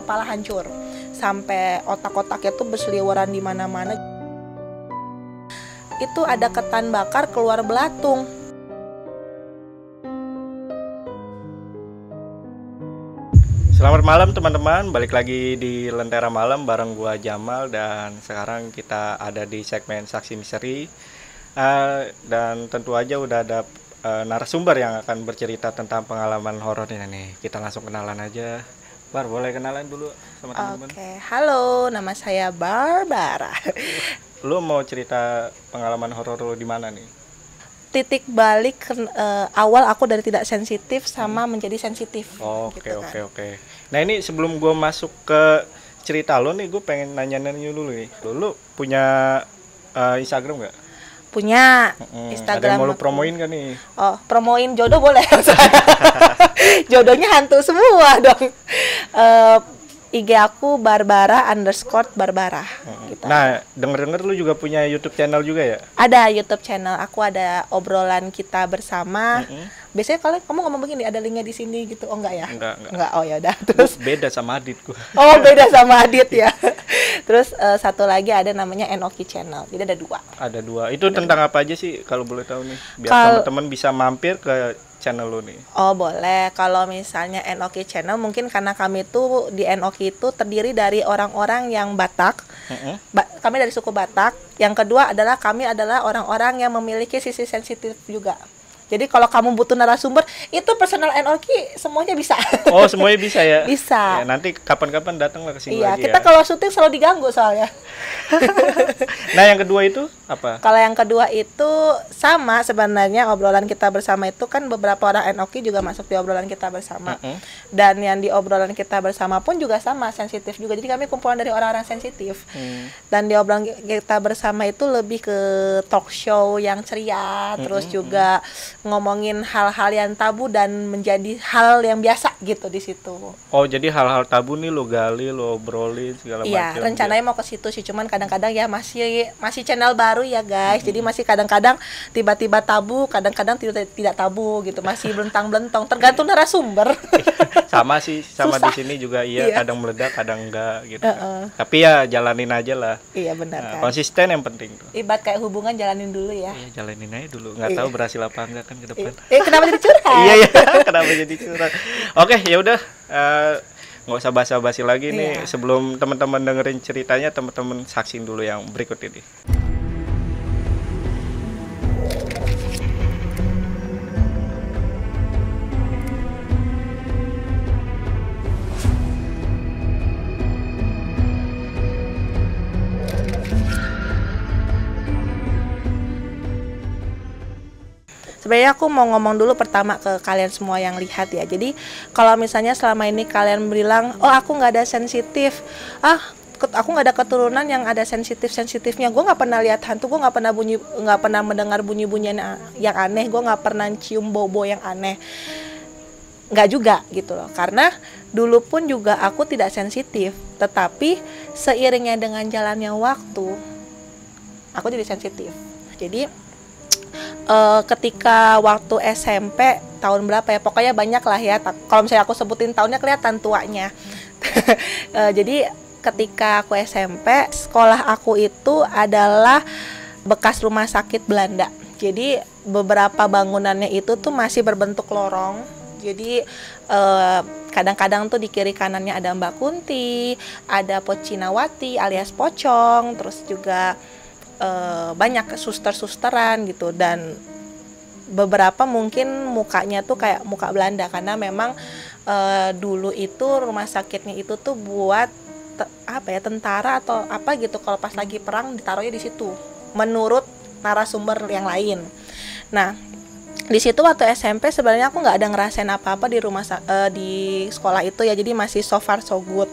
kepala hancur. Sampai otak-otaknya tuh berseliweran di mana-mana. Itu ada ketan bakar keluar belatung. Selamat malam teman-teman, balik lagi di Lentera Malam bareng gua Jamal dan sekarang kita ada di segmen Saksi Misteri. Uh, dan tentu aja udah ada uh, narasumber yang akan bercerita tentang pengalaman horornya nih. Kita langsung kenalan aja. Bar, boleh kenalan dulu sama teman-teman? Oke, halo, nama saya Barbara. Lu mau cerita pengalaman horor lu di mana nih? Titik balik uh, awal aku dari tidak sensitif sama menjadi sensitif. Oke gitu oke kan. oke. Nah ini sebelum gue masuk ke cerita lo nih, gue pengen nanya-nanya dulu nih. Lo, lu punya uh, Instagram nggak? Punya Mm, Instagram. Ada yang mau lu promoin kan nih? Oh, promoin jodoh boleh. Jodohnya hantu semua dong. Eh, IG aku Barbara underscore Barbara. Gitu. Nah, denger-denger lu juga punya YouTube channel juga ya? Ada YouTube channel, aku ada obrolan kita bersama. Mm-mm. Biasanya kalian kamu ngomong begini, ada linknya di sini gitu. Oh enggak ya? Enggak, enggak. Enggak. Oh ya udah. Terus beda sama Adit gua. oh beda sama Adit ya. Terus eh, satu lagi ada namanya Enoki channel. Jadi ada dua. Ada dua. Itu tentang apa aja sih kalau boleh tahu nih? Biar Kal- teman-teman bisa mampir ke channel lu nih. Oh boleh, kalau misalnya Enoki Channel mungkin karena kami tuh di Enoki itu terdiri dari orang-orang yang Batak, Mm-mm. Ba- kami dari suku Batak. Yang kedua adalah kami adalah orang-orang yang memiliki sisi sensitif juga. Jadi kalau kamu butuh narasumber, itu personal Enoki semuanya bisa. Oh, semuanya bisa ya? Bisa. Ya, nanti kapan-kapan datanglah ke sini iya, lagi kita ya. kalau syuting selalu diganggu soalnya. Nah, yang kedua itu apa? Kalau yang kedua itu sama sebenarnya obrolan kita bersama itu kan beberapa orang Enoki juga masuk di obrolan kita bersama. Mm-mm. Dan yang di obrolan kita bersama pun juga sama sensitif juga. Jadi kami kumpulan dari orang-orang sensitif. Hmm. Dan di obrolan kita bersama itu lebih ke talk show yang ceria, terus juga ngomongin hal-hal yang tabu dan menjadi hal yang biasa gitu di situ. Oh, jadi hal-hal tabu nih lo gali, lo obrolin segala macam. Iya, rencananya mau ke situ sih, cuman kadang-kadang ya masih masih channel baru ya guys. Jadi masih kadang-kadang tiba-tiba tabu, kadang-kadang tidak tidak tabu gitu. Masih belentang-belentong, tergantung narasumber. sama sih sama Susah. di sini juga iya, Iya. kadang meledak kadang enggak gitu Heeh. tapi ya jalanin aja lah iya benar Nah, kan. konsisten yang penting tuh Ibarat kayak hubungan jalanin dulu ya. Iya jalanin aja dulu nggak Iya. tahu berhasil apa enggak kan ke depan. Eh, kenapa jadi curhat? iya iya. Kenapa jadi curhat? Oke ya udah eh, nggak usah basa-basi lagi nih. Iya. sebelum teman-teman dengerin ceritanya teman-teman saksin dulu yang berikut ini Sebenarnya aku mau ngomong dulu pertama ke kalian semua yang lihat ya. Jadi kalau misalnya selama ini kalian bilang, oh aku nggak ada sensitif, ah aku nggak ada keturunan yang ada sensitif sensitifnya. Gue nggak pernah lihat hantu, gue nggak pernah bunyi, nggak pernah mendengar bunyi bunyian yang aneh, gue nggak pernah cium bobo yang aneh. Nggak juga gitu loh. Karena dulu pun juga aku tidak sensitif, tetapi seiringnya dengan jalannya waktu, aku jadi sensitif. Jadi eh, ketika waktu SMP tahun berapa ya pokoknya banyak lah ya kalau misalnya aku sebutin tahunnya kelihatan tuanya. Eh, jadi ketika aku SMP sekolah aku itu adalah bekas rumah sakit Belanda. Jadi beberapa bangunannya itu tuh masih berbentuk lorong. Jadi eh, kadang-kadang tuh di kiri kanannya ada Mbak Kunti, ada Pocinawati alias Pocong, terus juga eh, banyak suster-susteran gitu. Dan beberapa mungkin mukanya tuh kayak muka Belanda. Karena memang eh, dulu itu rumah sakitnya itu tuh buat te- apa ya tentara atau apa gitu. Kalau pas lagi perang ditaruhnya di situ. Menurut narasumber yang lain. Nah di situ waktu SMP sebenarnya aku nggak ada ngerasain apa-apa di rumah eh, di sekolah itu ya. Jadi masih so far so good.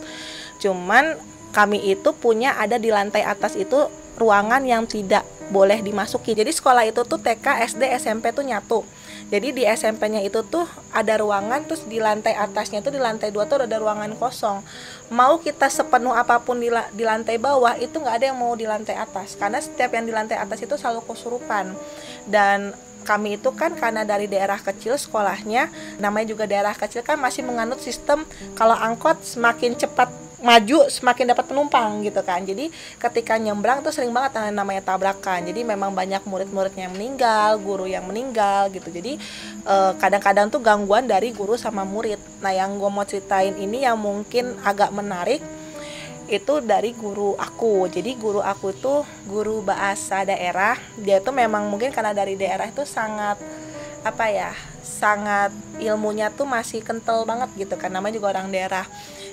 Cuman kami itu punya ada di lantai atas itu ruangan yang tidak boleh dimasuki. Jadi sekolah itu tuh TK, SD, SMP tuh nyatu. Jadi di SMP-nya itu tuh ada ruangan terus di lantai atasnya tuh di lantai dua tuh ada ruangan kosong. Mau kita sepenuh apa pun di, la- di lantai bawah itu nggak ada yang mau di lantai atas karena setiap yang di lantai atas itu selalu kesurupan. Dan kami itu kan karena dari daerah kecil sekolahnya namanya juga daerah kecil kan masih menganut sistem kalau angkot semakin cepat maju semakin dapat penumpang gitu kan. Jadi ketika nyebrang tuh sering banget namanya tabrakan. Jadi memang banyak murid-muridnya yang meninggal guru yang meninggal gitu. Jadi eh, kadang-kadang tuh gangguan dari guru sama murid. Nah yang gue mau ceritain ini yang mungkin agak menarik itu dari guru aku. Jadi guru aku tuh guru bahasa daerah. Dia tuh memang mungkin karena dari daerah itu sangat apa ya sangat ilmunya tuh masih kental banget gitu kan namanya juga orang daerah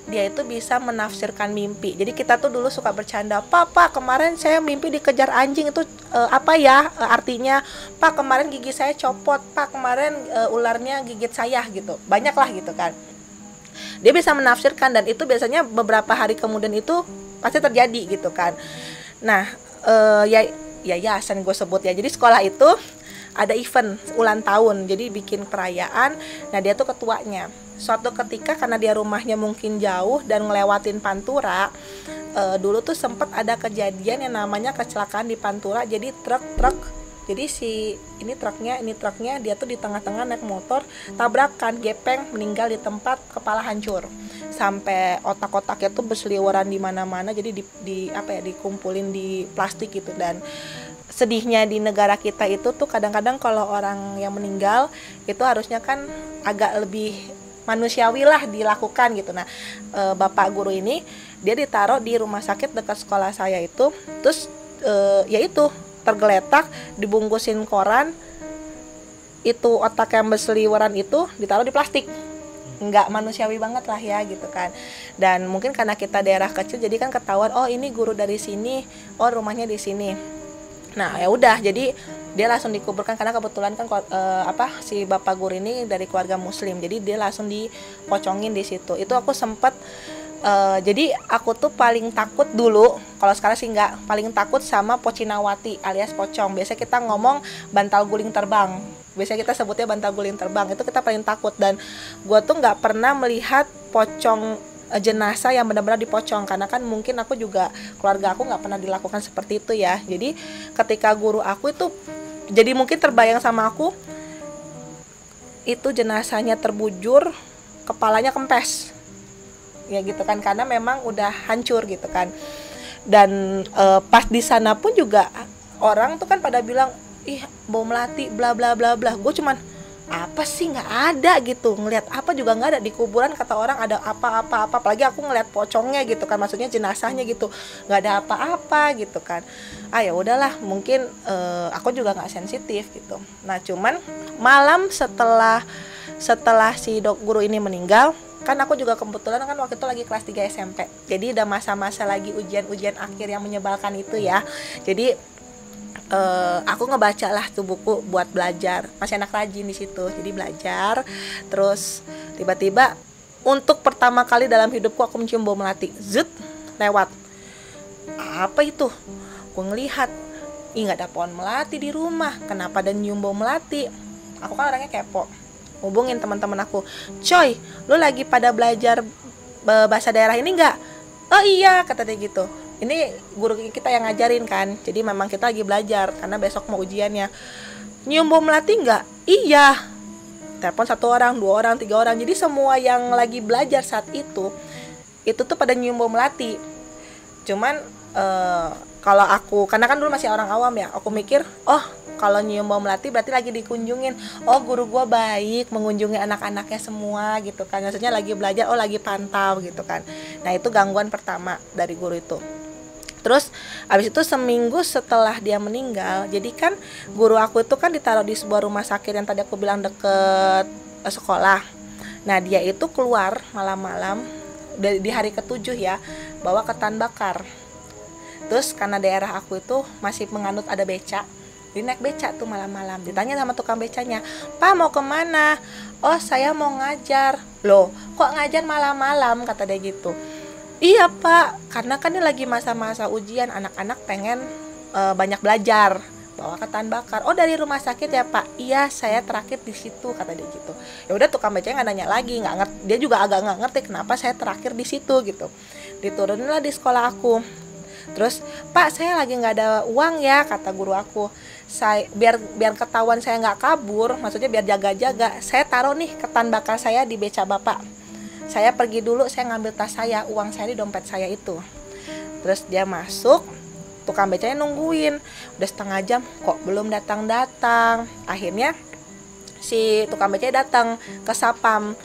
dia itu bisa menafsirkan mimpi. Jadi kita tuh dulu suka bercanda, "Papa, kemarin saya mimpi dikejar anjing itu uh, apa ya uh, artinya?" "Pak, kemarin gigi saya copot." "Pak, kemarin uh, ularnya gigit saya." gitu. Banyak lah gitu kan. Dia bisa menafsirkan dan itu biasanya beberapa hari kemudian itu pasti terjadi gitu kan. Nah, uh, ya ya yayasan gue sebut ya. Jadi sekolah itu ada event ulang tahun jadi bikin perayaan. Nah dia tuh ketuanya. Suatu ketika karena dia rumahnya mungkin jauh dan ngelewatin Pantura e, dulu tuh sempat ada kejadian yang namanya kecelakaan di Pantura jadi truk-truk. Jadi si ini truknya ini truknya dia tuh di tengah-tengah naik motor tabrakan gepeng meninggal di tempat kepala hancur. Sampai otak-otaknya tuh berseliweran di mana-mana jadi di, di apa ya dikumpulin di plastik gitu. Dan sedihnya di negara kita itu tuh kadang-kadang kalau orang yang meninggal itu harusnya kan agak lebih manusiawi lah dilakukan gitu. Nah e, bapak guru ini dia ditaruh di rumah sakit dekat sekolah saya itu terus e, ya itu tergeletak dibungkusin koran itu otak yang berseliweran itu ditaruh di plastik. Nggak manusiawi banget lah ya gitu kan. Dan mungkin karena kita daerah kecil jadi kan ketahuan oh ini guru dari sini oh rumahnya di sini nah ya udah jadi dia langsung dikuburkan karena kebetulan kan uh, apa si bapak guru ini dari keluarga muslim jadi dia langsung dipocongin di situ. Itu aku sempat uh, jadi aku tuh paling takut dulu kalau sekarang sih nggak paling takut sama pocinawati alias pocong. Biasa kita ngomong bantal guling terbang biasanya kita sebutnya bantal guling terbang itu kita paling takut. Dan gue tuh nggak pernah melihat pocong jenazah yang benar-benar dipocong. Karena kan mungkin aku juga keluarga aku nggak pernah dilakukan seperti itu ya. Jadi ketika guru aku itu jadi mungkin terbayang sama aku itu jenazahnya terbujur kepalanya kempes. Ya gitu kan karena memang udah hancur gitu kan. Dan e, pas di sana pun juga orang tuh kan pada bilang ih bom melati bla bla bla bla. Gue cuman apa sih? Nggak ada gitu. Ngelihat apa juga nggak ada. Di kuburan kata orang ada apa-apa apa apalagi aku ngeliat pocongnya gitu kan. Maksudnya jenazahnya gitu. Nggak ada apa-apa gitu kan. Ah ya udahlah. Mungkin uh, aku juga nggak sensitif gitu. Nah cuman malam setelah setelah si dok guru ini meninggal kan aku juga kebetulan kan waktu itu lagi kelas 3 SMP jadi udah masa-masa lagi ujian-ujian akhir yang menyebalkan itu ya. Jadi uh, aku ngebaca lah tuh buku buat belajar. Masih anak rajin di situ jadi belajar. Terus tiba-tiba untuk pertama kali dalam hidupku aku mencium bau melati. Zut lewat. Apa itu? Aku ngelihat ih nggak ada pohon melati di rumah. Kenapa ada nyium bau melati? Aku kan orangnya kepo. Hubungin teman-teman aku coy lu lagi pada belajar bahasa daerah ini nggak? Oh iya kata dia gitu ini guru kita yang ngajarin kan jadi memang kita lagi belajar karena besok mau ujiannya. Nyium bom melati nggak? Iya. Telepon satu orang dua orang tiga orang. Jadi semua yang lagi belajar saat itu itu tuh pada nyium bom melati. Cuman uh, kalau aku karena kan dulu masih orang awam ya aku mikir oh kalau nyium bau melati berarti lagi dikunjungin. Oh guru gue baik mengunjungi anak-anaknya semua gitu kan. Maksudnya lagi belajar oh lagi pantau gitu kan. Nah itu gangguan pertama dari guru itu Terus abis itu seminggu setelah dia meninggal, jadi kan guru aku itu kan ditaruh di sebuah rumah sakit yang tadi aku bilang deket eh, sekolah. Nah dia itu keluar malam-malam di hari ketujuh ya, bawa ketan bakar. Terus karena daerah aku itu masih menganut ada beca, dia naik beca tuh malam-malam. Ditanya sama tukang becanya, Pak mau ke mana? Oh saya mau ngajar. Loh kok ngajar malam-malam? Kata dia gitu Iya pak, karena kan ini lagi masa-masa ujian, anak-anak pengen uh, banyak belajar, bawa ketan bakar. Oh dari rumah sakit ya pak? Iya saya terakhir di situ kata dia gitu. Ya udah tukang baca nggak nanya lagi, nggak ngerti. Dia juga agak nggak ngerti kenapa saya terakhir di situ gitu. Dituruninlah di sekolah aku. Terus pak saya lagi nggak ada uang ya kata guru aku. saya biar biar ketahuan saya nggak kabur maksudnya biar jaga-jaga saya taruh nih ketan bakar saya di beca bapak saya pergi dulu saya ngambil tas saya uang saya di dompet saya itu. Terus dia masuk tukang becanya nungguin. Udah setengah jam kok belum datang datang akhirnya si tukang becanya datang ke sapam.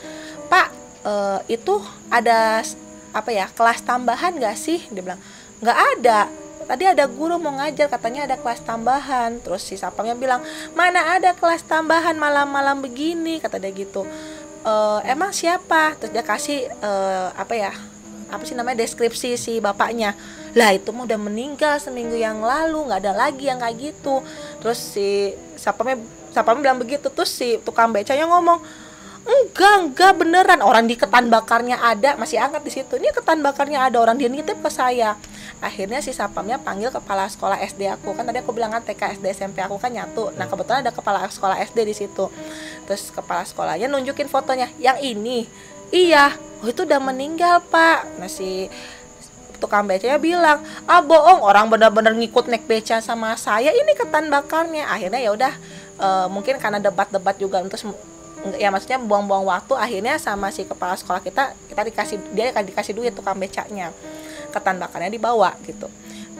Pak uh, itu ada apa ya kelas tambahan gak sih? Dia bilang nggak ada. Tadi ada guru mau ngajar katanya ada kelas tambahan. Terus si sapamnya bilang mana ada kelas tambahan malam-malam begini? Kata dia gitu e, emang siapa? Terus dia kasih e, apa ya apa sih namanya deskripsi si bapaknya. Lah itu mau udah meninggal seminggu yang lalu nggak ada lagi yang kayak gitu. Terus si sapamnya sapamnya bilang begitu. Terus si tukang becanya ngomong enggak enggak beneran. Orang di ketan bakarnya ada masih angkat di situ. Ini ketan bakarnya ada orang dia nitip ke saya. Akhirnya si sapamnya panggil kepala sekolah SD aku. Kan tadi aku bilang kan TK SD SMP aku kan nyatu. Nah kebetulan ada kepala sekolah SD di situ. Terus kepala sekolahnya nunjukin fotonya. Yang ini? Iya. Oh itu udah meninggal pak. Nah si tukang becanya bilang ah bohong. Orang bener-bener ngikut naik beca sama saya. Ini ketan bakarnya. Akhirnya ya udah uh, mungkin karena debat-debat juga terus ya maksudnya buang-buang waktu akhirnya sama si kepala sekolah kita kita dikasih dia akan dikasih duit tukang becaknya. Ketan bakarnya dibawa gitu.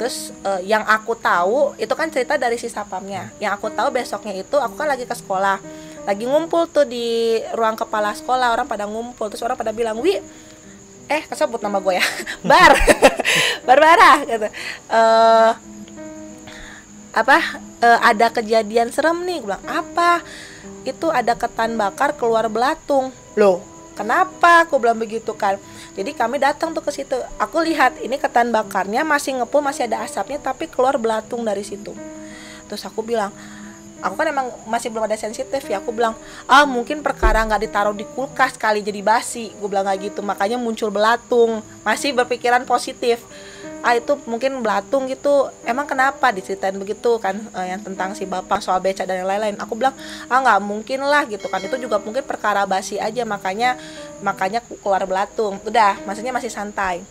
Terus uh, yang aku tahu itu kan cerita dari si sapamnya. Yang aku tahu besoknya itu aku kan lagi ke sekolah. Lagi ngumpul tuh di ruang kepala sekolah orang pada ngumpul. Terus orang pada bilang wi eh kesebut nama gue ya. Bar. Barbara gitu. Uh, apa uh, ada kejadian serem nih. Gue bilang apa itu ada ketan bakar keluar belatung. Loh. Kenapa? Aku bilang begitu kan jadi kami datang tuh ke situ. Aku lihat ini ketan bakarnya masih ngepul masih ada asapnya tapi keluar belatung dari situ. Terus aku bilang aku kan emang masih belum ada sensitif ya. Aku bilang ah mungkin perkara nggak ditaruh di kulkas kali jadi basi. Gue bilang kayak gitu. Makanya muncul belatung. Masih berpikiran positif ah itu mungkin belatung gitu. Emang kenapa diceritain begitu kan uh, yang tentang si bapak soal beca dan lain-lain? Aku bilang ah nggak mungkin lah gitu kan. Itu juga mungkin perkara basi aja makanya makanya keluar belatung udah maksudnya masih santai.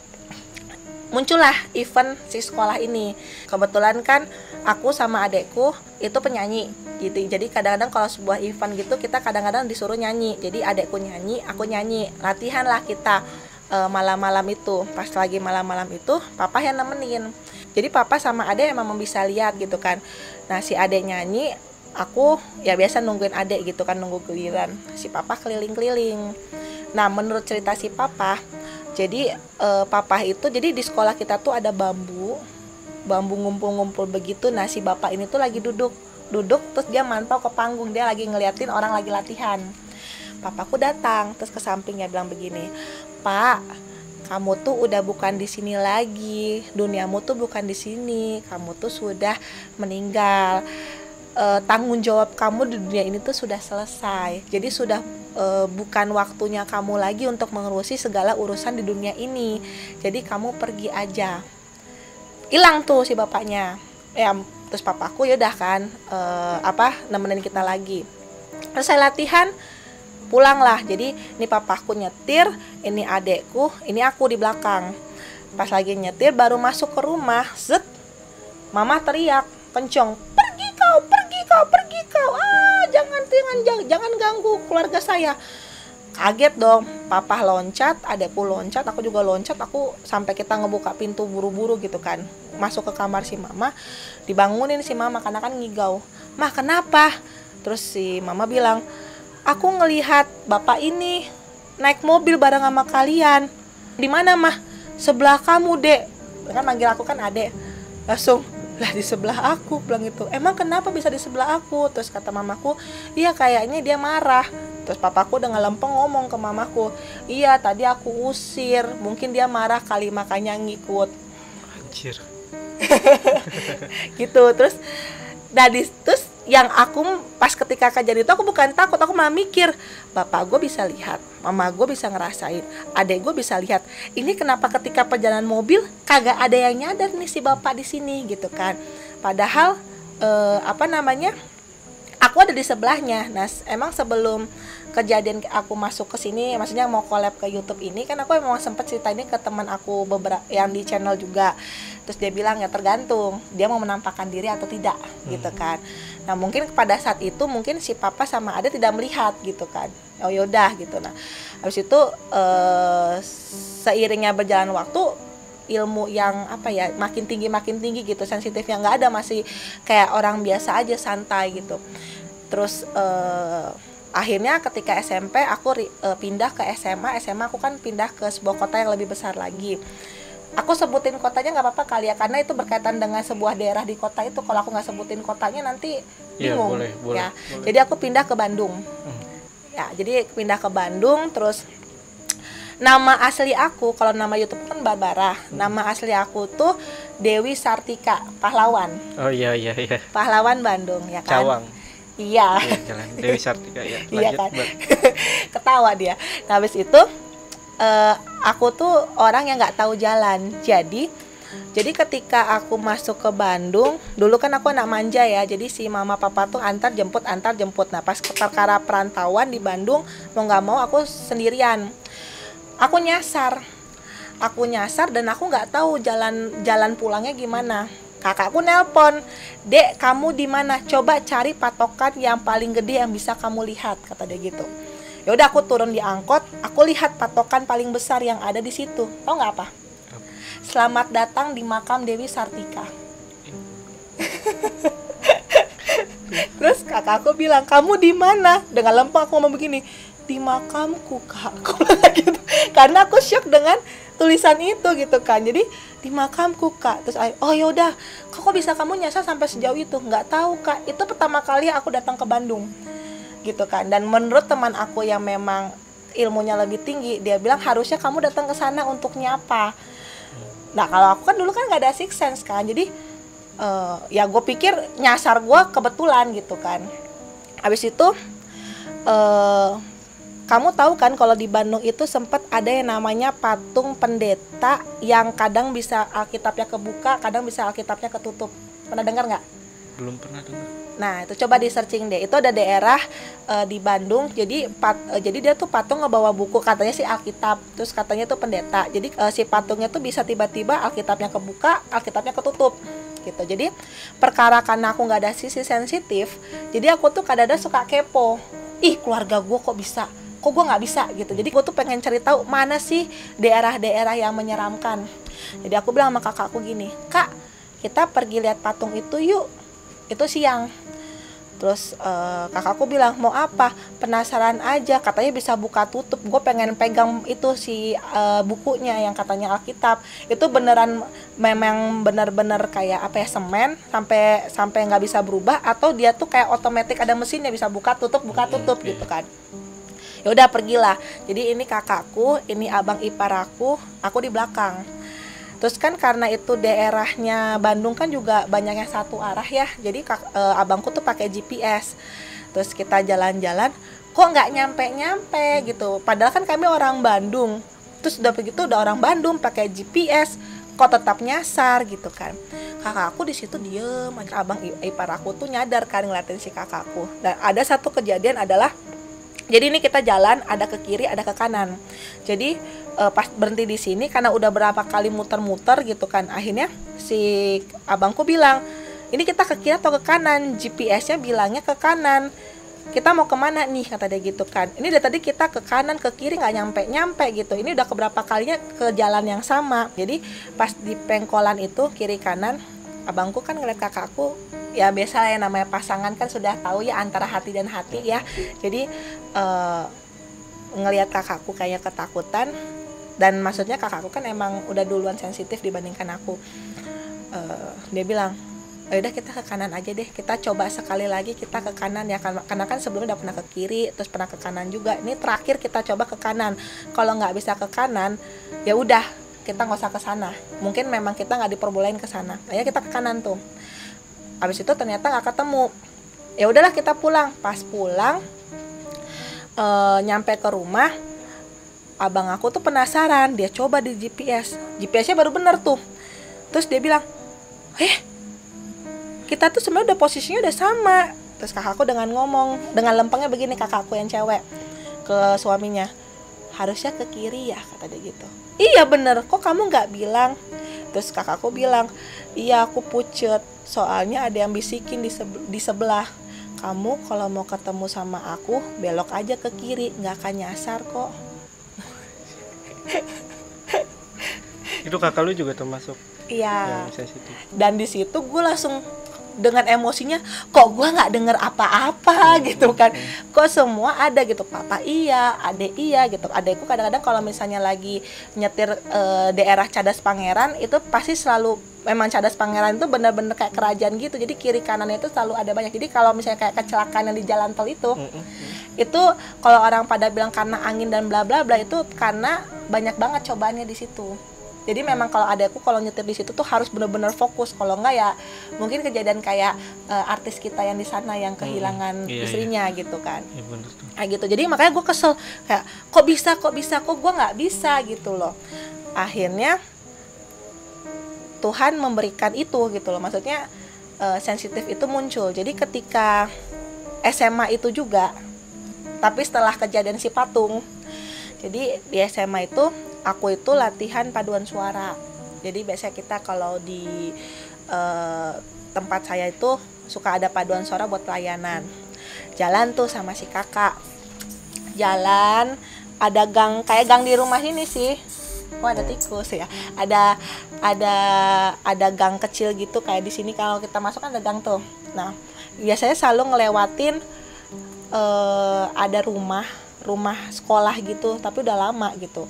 Muncullah event si sekolah ini. Kebetulan kan aku sama adekku itu penyanyi gitu. Jadi kadang-kadang kalau sebuah event gitu kita kadang-kadang disuruh nyanyi. Jadi adekku nyanyi aku nyanyi. Latihan lah kita uh, malam-malam itu. Pas lagi malam-malam itu papa yang nemenin. Jadi papa sama adek emang bisa lihat gitu kan. Nah si adek nyanyi aku ya biasa nungguin adek gitu kan nunggu giliran. Si papa keliling-keliling. Nah menurut cerita si papa jadi uh, papa itu jadi di sekolah kita tuh ada bambu bambu ngumpul-ngumpul begitu. Nah si bapak ini tuh lagi duduk. Duduk terus dia mantau ke panggung. Dia lagi ngeliatin orang lagi latihan. Papaku datang terus ke sampingnya bilang begini Pak, kamu tuh udah bukan di sini lagi. Duniamu tuh bukan di sini. Kamu tuh sudah meninggal. E, tanggung jawab kamu di dunia ini tuh sudah selesai. Jadi sudah e, bukan waktunya kamu lagi untuk mengurusi segala urusan di dunia ini. Jadi kamu pergi aja. Hilang tuh si bapaknya. Ya, terus papaku ya udah kan e, apa nemenin kita lagi. Saya latihan pulanglah jadi ini papaku nyetir ini adekku ini aku di belakang. Pas lagi nyetir baru masuk ke rumah. Zet mama teriak kencong pergi kau pergi kau pergi kau. Ah jangan jangan jangan, jangan ganggu keluarga saya. Kaget dong. Papa loncat adekku loncat aku juga loncat. Aku sampai kita ngebuka pintu buru-buru gitu kan. Masuk ke kamar si mama dibangunin si mama karena kan ngigau. Mah kenapa? Terus si mama bilang aku ngelihat bapak ini naik mobil bareng sama kalian. Di mana mah? Sebelah kamu dek. Kan manggil aku kan adek langsung lah di sebelah aku bilang itu emang kenapa bisa di sebelah aku? Terus kata mamaku iya kayaknya dia marah. Terus papaku dengan lempeng ngomong ke mamaku iya tadi aku usir. Mungkin dia marah kali makanya ngikut. Anjir. Gitu. Terus dari terus yang aku pas ketika kejadian itu aku bukan takut aku malah mikir bapak gue bisa lihat mama gue bisa ngerasain adek gue bisa lihat. Ini kenapa ketika perjalanan mobil kagak ada yang nyadar nih si bapak di sini gitu kan. Padahal eh, apa namanya aku ada di sebelahnya. Nah emang sebelum kejadian aku masuk ke sini maksudnya mau collab ke YouTube ini kan aku emang sempet cerita ini ke teman aku beberapa yang di channel juga. Terus dia bilang ya tergantung dia mau menampakkan diri atau tidak hmm. gitu kan nah mungkin pada saat itu mungkin si papa sama ada tidak melihat gitu kan. Oh yaudah gitu. Nah habis itu eh, seiringnya berjalan waktu ilmu yang apa ya makin tinggi makin tinggi gitu sensitifnya nggak ada masih kayak orang biasa aja santai gitu. Terus uh, akhirnya ketika SMP aku uh, pindah ke SMA SMA aku kan pindah ke sebuah kota yang lebih besar lagi aku sebutin kotanya nggak apa-apa kali ya karena itu berkaitan dengan sebuah daerah di kota itu kalau aku nggak sebutin kotanya nanti iya, bingung ya, boleh, boleh, ya boleh. jadi aku pindah ke Bandung hmm. ya jadi pindah ke Bandung terus nama asli aku kalau nama YouTube kan Barbara hmm. nama asli aku tuh Dewi Sartika pahlawan oh iya iya iya pahlawan Bandung ya kan Cawang Iya. iya Dewi Sartika ya. iya kan. Ketawa dia. Nah, habis itu uh, aku tuh orang yang nggak tahu jalan. Jadi jadi ketika aku masuk ke Bandung, dulu kan aku anak manja ya. Jadi si mama papa tuh antar jemput antar jemput. Nah, pas perkara perantauan di Bandung, mau nggak mau aku sendirian. Aku nyasar. Aku nyasar dan aku nggak tahu jalan jalan pulangnya gimana kakakku nelpon dek kamu di mana coba cari patokan yang paling gede yang bisa kamu lihat kata dia gitu ya udah aku turun di angkot aku lihat patokan paling besar yang ada di situ. Tau nggak apa? Selamat datang di makam Dewi Sartika. Terus kakakku bilang kamu di mana? Dengan lempeng aku ngomong begini di makamku kak. Gitu. karena aku shock dengan tulisan itu gitu kan. Jadi di makamku kak. Terus oh yaudah kok kok bisa kamu nyasar sampai sejauh itu? Nggak tahu kak. Itu pertama kali aku datang ke Bandung gitu kan dan menurut teman aku yang memang ilmunya lebih tinggi dia bilang harusnya kamu datang ke sana untuk nyapa nah kalau aku kan dulu kan nggak ada six sense kan jadi uh, ya gue pikir nyasar gue kebetulan gitu kan habis itu uh, kamu tahu kan kalau di Bandung itu sempat ada yang namanya patung pendeta yang kadang bisa Alkitabnya kebuka, kadang bisa Alkitabnya ketutup. Pernah dengar nggak? Belum pernah dengar. Nah, itu coba di searching deh. Itu ada daerah uh, di Bandung. Jadi pat, uh, jadi dia tuh patung ngebawa buku katanya sih Alkitab. Terus katanya tuh pendeta. Jadi uh, si patungnya tuh bisa tiba-tiba Alkitabnya kebuka, Alkitabnya ketutup gitu. Jadi perkara karena aku nggak ada sisi sensitif, jadi aku tuh kadang-kadang suka kepo. Ih, keluarga gue kok bisa kok gue nggak bisa gitu jadi gue tuh pengen cari tahu mana sih daerah-daerah yang menyeramkan jadi aku bilang sama kakakku gini kak kita pergi lihat patung itu yuk itu siang. Terus uh, kakakku bilang mau apa? Penasaran aja. Katanya bisa buka tutup. Gue pengen pegang itu si uh, bukunya yang katanya Alkitab. Itu beneran memang bener-bener kayak apa ya semen sampai sampai nggak bisa berubah atau dia tuh kayak otomatis ada mesinnya bisa buka tutup buka tutup gitu kan. Ya udah pergilah. Jadi ini kakakku ini abang ipar aku aku di belakang terus kan karena itu daerahnya Bandung kan juga banyaknya satu arah ya. Jadi kak, e, abangku tuh pakai GPS terus kita jalan-jalan kok nggak nyampe-nyampe gitu. Padahal kan kami orang Bandung. Terus udah begitu udah orang Bandung pakai GPS kok tetap nyasar gitu kan. Kakakku di situ diem abang ipar aku tuh nyadar kan ngeliatin si kakakku. Dan ada satu kejadian adalah jadi ini kita jalan ada ke kiri ada ke kanan. Jadi uh, pas berhenti di sini karena udah berapa kali muter-muter gitu kan akhirnya si abangku bilang ini kita ke kiri atau ke kanan? GPS-nya bilangnya ke kanan. Kita mau ke mana nih? kata dia gitu kan. Ini dari tadi kita ke kanan ke kiri nggak nyampe nyampe gitu. Ini udah keberapa kalinya ke jalan yang sama. Jadi pas di pengkolan itu kiri kanan abangku kan ngeliat kakakku ya biasa ya namanya pasangan kan sudah tahu ya antara hati dan hati ya. Jadi uh, ngelihat kakakku kayak ketakutan. Dan maksudnya kakakku kan emang udah duluan sensitif dibandingkan aku. Uh, dia bilang oh, udah kita ke kanan aja deh. Kita coba sekali lagi kita ke kanan ya. Karena kan sebelumnya udah pernah ke kiri terus pernah ke kanan juga. Ini terakhir kita coba ke kanan. Kalau nggak bisa ke kanan ya udah kita nggak usah ke sana. Mungkin memang kita nggak diperbolehin ke sana. Ya kita ke kanan tuh. Habis itu ternyata nggak ketemu. Ya udahlah kita pulang. Pas pulang e, nyampe ke rumah abang aku tuh penasaran dia coba di GPS GPS-nya baru bener tuh. Terus dia bilang eh kita tuh sebenarnya udah posisinya udah sama. Terus kakakku dengan ngomong dengan lempengnya begini kakakku yang cewek ke suaminya harusnya ke kiri ya kata dia gitu. Iya bener. Kok kamu nggak bilang? Terus kakakku bilang iya aku pucet. Soalnya ada yang bisikin di, sebe di sebelah kamu kalau mau ketemu sama aku belok aja ke kiri nggak akan nyasar kok. Itu kakak lu juga termasuk iya. dan di situ gue langsung dengan emosinya kok gue nggak denger apa-apa? Gitu kan. kok semua ada gitu papa iya ade iya gitu. Adekku kadang-kadang kalau misalnya lagi nyetir eh, daerah cadas pangeran itu pasti selalu memang cadas pangeran itu bener-bener kayak kerajaan gitu. Jadi kiri kanannya itu selalu ada banyak. Jadi kalau misalnya kayak kecelakaan yang di jalan tol itu itu kalau orang pada bilang karena angin dan bla bla bla itu karena banyak banget cobaannya di situ jadi memang kalau adekku kalau nyetir di situ tuh harus bener-bener fokus. Kalau enggak ya mungkin kejadian kayak eh, artis kita yang di sana yang kehilangan Iya, iya. istrinya gitu kan. Iya bener tuh. Kayak gitu. Jadi makanya gue kesel. Kayak kok bisa kok bisa kok gue nggak bisa? gitu loh. Akhirnya Tuhan memberikan itu gitu loh. Maksudnya eh, sensitif itu muncul. Jadi ketika SMA itu juga tapi setelah kejadian si patung jadi di SMA itu aku itu latihan paduan suara. Jadi biasanya kita kalau di eh, tempat saya itu suka ada paduan suara buat pelayanan. Jalan tuh sama si kakak. Jalan ada gang kayak gang di rumah ini sih. Oh ada tikus ya. Ada ada ada gang kecil gitu kayak di sini. Kalau kita masuk kan ada gang tuh. Nah biasanya selalu ngelewatin eh, ada rumah rumah sekolah gitu tapi udah lama gitu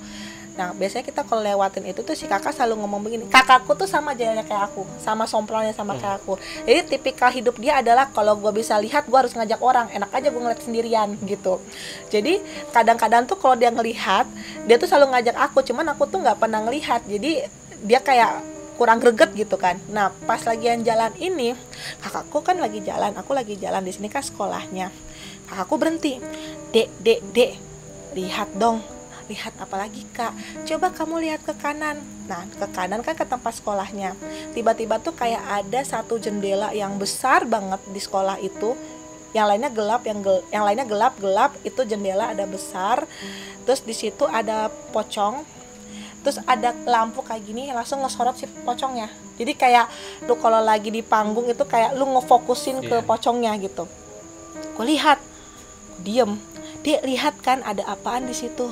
Nah, biasanya kita kalau lewatin itu tuh si kakak selalu ngomong begini. Kakakku tuh sama jalannya kayak aku, sama somplonnya sama kayak aku. Jadi tipikal hidup dia adalah kalau gue bisa lihat, gue harus ngajak orang. Enak aja gue ngeliat sendirian gitu. Jadi kadang-kadang tuh kalau dia ngelihat, dia tuh selalu ngajak aku. Cuman aku tuh nggak pernah ngelihat. Jadi dia kayak kurang greget gitu kan. Nah, pas lagi yang jalan ini, kakakku kan lagi jalan, aku lagi jalan di sini kan sekolahnya. Kakakku berhenti. Dek, dek, dek, lihat dong lihat apalagi kak. Coba kamu lihat ke kanan. Nah ke kanan kan ke tempat sekolahnya. Tiba-tiba tuh kayak ada satu jendela yang besar banget di sekolah itu. Yang lainnya gelap yang gel yang lainnya gelap gelap. Itu jendela ada besar. Terus di situ ada pocong. Terus ada lampu kayak gini langsung ngesorot si pocongnya. Jadi kayak lu kalau lagi di panggung itu kayak lu ngefokusin ke Iya. pocongnya gitu. Gue lihat diem dia lihat kan ada apaan di situ?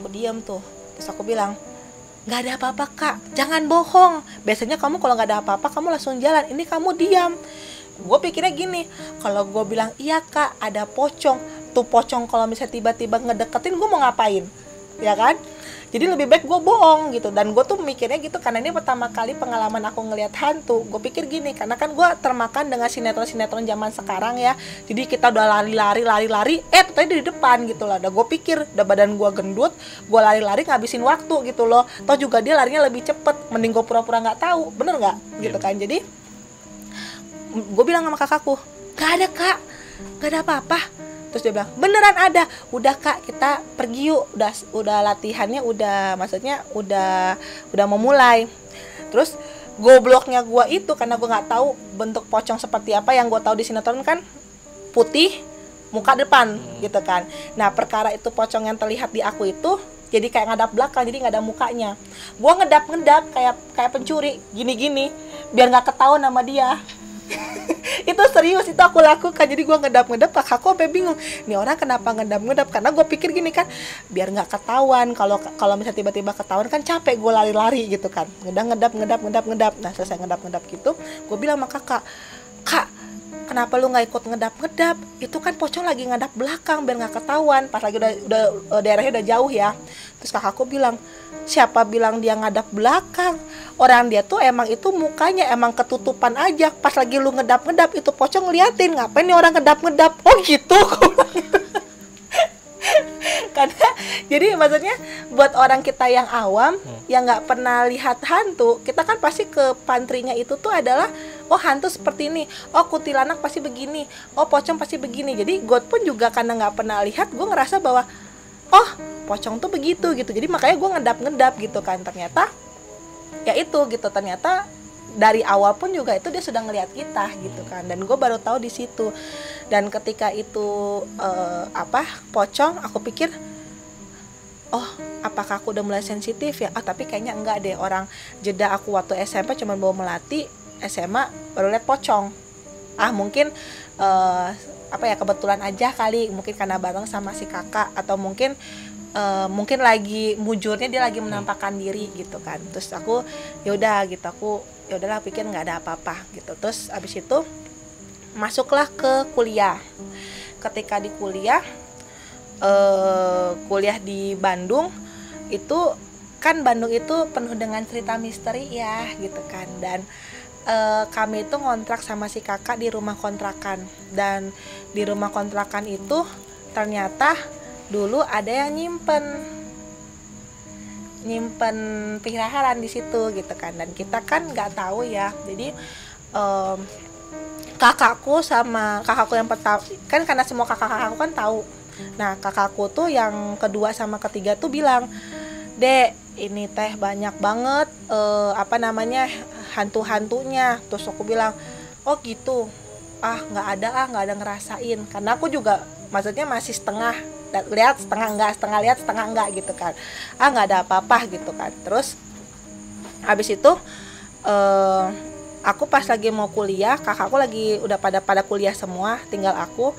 Aku diam tuh. Terus aku bilang nggak ada apa-apa kak. Jangan bohong. Biasanya kamu kalau nggak ada apa-apa kamu langsung jalan. Ini kamu diam. Gue pikirnya gini kalau gue bilang iya kak ada pocong. Tuh pocong kalau misalnya tiba-tiba ngedeketin gue mau ngapain ya kan? Jadi lebih baik gue bohong gitu. Dan gue tuh mikirnya gitu karena ini pertama kali pengalaman aku ngelihat hantu. Gue pikir gini karena kan gue termakan dengan sinetron-sinetron zaman sekarang ya. Jadi kita udah lari-lari lari-lari eh tadi di depan gitu lah udah gue pikir udah badan gue gendut gue lari-lari ngabisin waktu gitu loh. Toh juga dia larinya lebih cepet mending gue pura-pura nggak tahu. Bener nggak? Gitu Iya. kan. Jadi gue bilang sama kakakku gak ada kak. Gak ada apa-apa terus dia bilang beneran ada. Udah kak kita pergi yuk. Udah udah latihannya udah maksudnya udah udah mau mulai. Terus gobloknya gua itu karena gua nggak tahu bentuk pocong seperti apa yang gua tahu di sinetron kan putih muka depan gitu kan. Nah perkara itu pocong yang terlihat di aku itu jadi kayak ngadap belakang jadi nggak ada mukanya. Gua ngedap ngedap kayak kayak pencuri gini gini biar nggak ketahuan sama dia itu serius itu aku lakukan. Jadi gua ngedap ngedap kakakku sampai bingung. Nih orang kenapa ngedap ngedap karena gue pikir gini kan biar nggak ketahuan. Kalau kalau misalnya tiba-tiba ketahuan kan capek gue lari-lari gitu kan. Ngedap ngedap ngedap ngedap ngedap nah selesai ngedap ngedap gitu gue bilang sama kakak kak kenapa lu nggak ikut ngedap ngedap itu kan pocong lagi ngedap belakang biar nggak ketahuan pas lagi udah udah eh, daerahnya udah jauh ya. Terus kakakku bilang siapa bilang dia ngadap belakang? Orang dia tuh emang itu mukanya emang ketutupan aja. Pas lagi lu ngedap ngedap itu pocong ngeliatin ngapain nih orang ngedap ngedap oh gitu. karena jadi maksudnya buat orang kita yang awam yang nggak pernah lihat hantu kita kan pasti ke pantrinya itu tuh adalah oh hantu seperti ini. Oh kuntilanak pasti begini. Oh pocong pasti begini. Jadi gue pun juga karena nggak pernah lihat gue ngerasa bahwa oh pocong tuh begitu gitu. Jadi makanya gue ngedap ngedap gitu kan. Ternyata ya itu gitu. Ternyata dari awal pun juga itu dia sudah ngelihat kita gitu kan. Dan gue baru tahu di situ. Dan ketika itu uh, apa pocong aku pikir oh apakah aku udah mulai sensitif ya? Ah tapi kayaknya enggak deh. Orang jeda aku waktu SMP cuma bawa melati SMA baru lihat pocong. Ah mungkin uh, apa ya kebetulan aja kali. Mungkin karena bareng sama si kakak atau mungkin uh, mungkin lagi mujurnya dia lagi menampakkan diri gitu kan. Terus aku yaudah gitu. Aku ya udahlah pikir nggak ada apa-apa gitu. Terus abis itu masuklah ke kuliah. Ketika di kuliah uh, kuliah di Bandung itu kan Bandung itu penuh dengan cerita misteri ya gitu kan. Dan uh, kami itu ngontrak sama si kakak di rumah kontrakan. Dan di rumah kontrakan itu ternyata dulu ada yang nyimpen. Nyimpen peliharaan di situ gitu kan. Dan kita kan nggak tahu ya. Jadi um, kakakku sama kakakku yang pertama kan karena semua kakak-kakakku kan tahu. Nah kakakku tuh yang kedua sama ketiga tuh bilang dek ini teh banyak banget uh, apa namanya hantu-hantunya. Terus aku bilang oh gitu. Ah nggak ada ah nggak ada ngerasain. Karena aku juga maksudnya masih setengah lihat setengah enggak setengah lihat setengah enggak gitu kan. Ah nggak ada apa-apa gitu kan. Terus habis itu uh, aku pas lagi mau kuliah kakakku lagi udah pada pada kuliah semua tinggal aku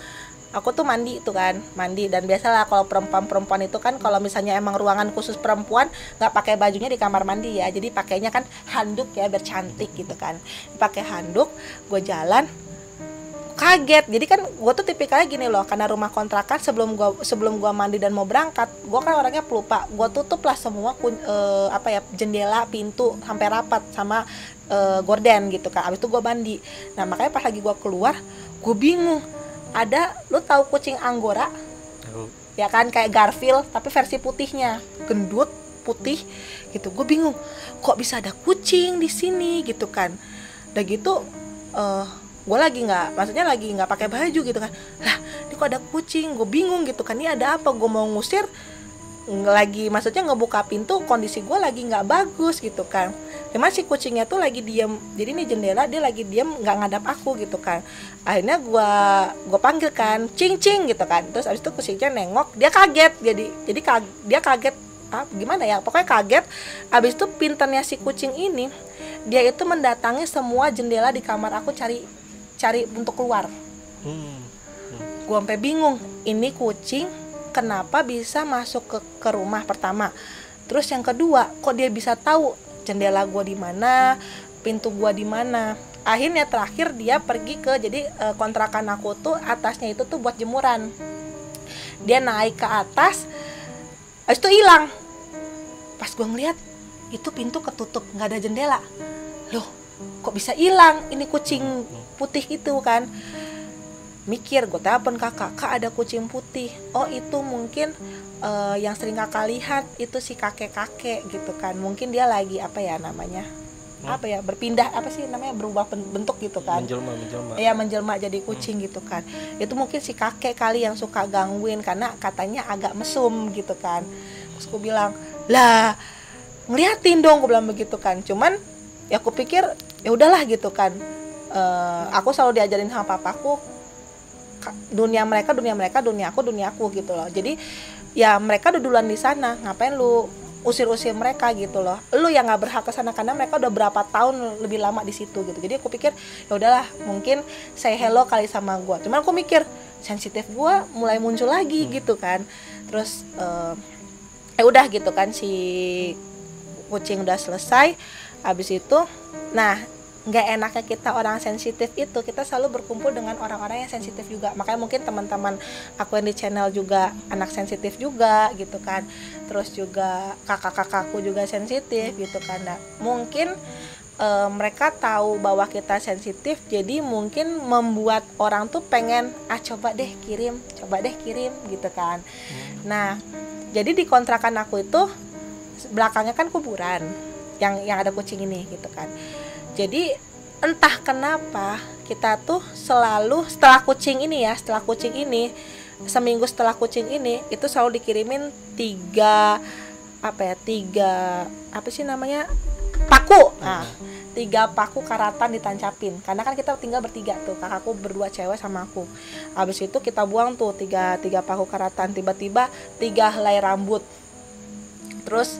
aku tuh mandi tuh kan mandi. Dan biasalah kalau perempuan-perempuan itu kan kalau misalnya emang ruangan khusus perempuan nggak pakai bajunya di kamar mandi ya. Jadi pakainya kan handuk ya biar cantik gitu kan. Pakai handuk gue jalan kaget. Jadi kan gue tuh tipikalnya gini loh karena rumah kontrakan sebelum gue sebelum gue mandi dan mau berangkat gue kan orangnya pelupa. Gue tutup lah semua kun, uh, apa ya jendela pintu sampai rapat sama uh, gorden gitu kan. Abis itu gue mandi. Nah makanya pas lagi gue keluar gue bingung. Ada lu tahu kucing anggora? Oh. ya kan kayak Garfield tapi versi putihnya. Gendut putih gitu. Gue bingung kok bisa ada kucing di sini gitu kan. Udah gitu uh, gue lagi nggak maksudnya lagi nggak pakai baju gitu kan. Lah ini kok ada kucing? Gue bingung gitu kan. Ini ada apa? Gue mau ngusir lagi maksudnya ngebuka pintu kondisi gue lagi nggak bagus gitu kan. Emang si kucingnya tuh lagi diem. Jadi ini jendela dia lagi diem nggak ngadap aku gitu kan. Akhirnya gue gue panggil kan cing cing gitu kan. Terus abis itu kucingnya nengok dia kaget. Jadi jadi kaget, dia kaget ah, gimana ya? Pokoknya kaget. Abis itu pinternya si kucing ini dia itu mendatangi semua jendela di kamar aku cari cari untuk keluar. Hmm. hmm. gue sampai bingung ini kucing kenapa bisa masuk ke ke rumah pertama? Terus yang kedua kok dia bisa tahu jendela gue di mana pintu gue di mana? Akhirnya terakhir dia pergi ke jadi e, kontrakan aku tuh atasnya itu tuh buat jemuran. Dia naik ke atas habis itu hilang. Pas gue ngeliat itu pintu ketutup nggak ada jendela. Loh kok bisa hilang? Ini kucing putih itu kan. Mikir gue telepon kakak kak ada kucing putih. Oh itu mungkin uh, yang sering kakak lihat itu si kakek kakek gitu kan. Mungkin dia lagi apa ya namanya hmm. apa ya berpindah apa sih namanya berubah bentuk gitu kan. Menjelma menjelma. Ya menjelma jadi kucing hmm. gitu kan. Itu mungkin si kakek kali yang suka gangguin karena katanya agak mesum gitu kan. Terus gue bilang lah ngeliatin dong gue bilang begitu kan. Cuman ya aku pikir ya udahlah gitu kan. Uh, aku selalu diajarin sama papaku dunia mereka dunia mereka dunia aku dunia aku gitu loh. Jadi ya mereka udah duluan di sana ngapain lu usir-usir mereka gitu loh. Lu yang nggak berhak ke sana karena mereka udah berapa tahun lebih lama di situ gitu. Jadi aku pikir ya udahlah mungkin saya hello kali sama gue cuman aku mikir sensitif gue mulai muncul lagi gitu kan. Terus uh, ya udah gitu kan si kucing udah selesai habis itu nah nggak enaknya kita orang sensitif itu kita selalu berkumpul dengan orang-orang yang sensitif juga. Makanya mungkin teman-teman aku yang di channel juga anak sensitif juga gitu kan. Terus juga kakak-kakakku juga sensitif gitu kan. Nah mungkin e, mereka tahu bahwa kita sensitif jadi mungkin membuat orang tuh pengen ah coba deh kirim coba deh kirim gitu kan. Hmm. nah jadi di kontrakan aku itu belakangnya kan kuburan yang yang ada kucing ini gitu kan jadi entah kenapa kita tuh selalu setelah kucing ini ya setelah kucing ini seminggu setelah kucing ini itu selalu dikirimin tiga apa ya tiga apa sih namanya paku. Nah tiga paku karatan ditancapin. Karena kan kita tinggal bertiga tuh kakakku berdua cewek sama aku. Habis itu kita buang tuh tiga tiga paku karatan. Tiba-tiba tiga helai rambut. Terus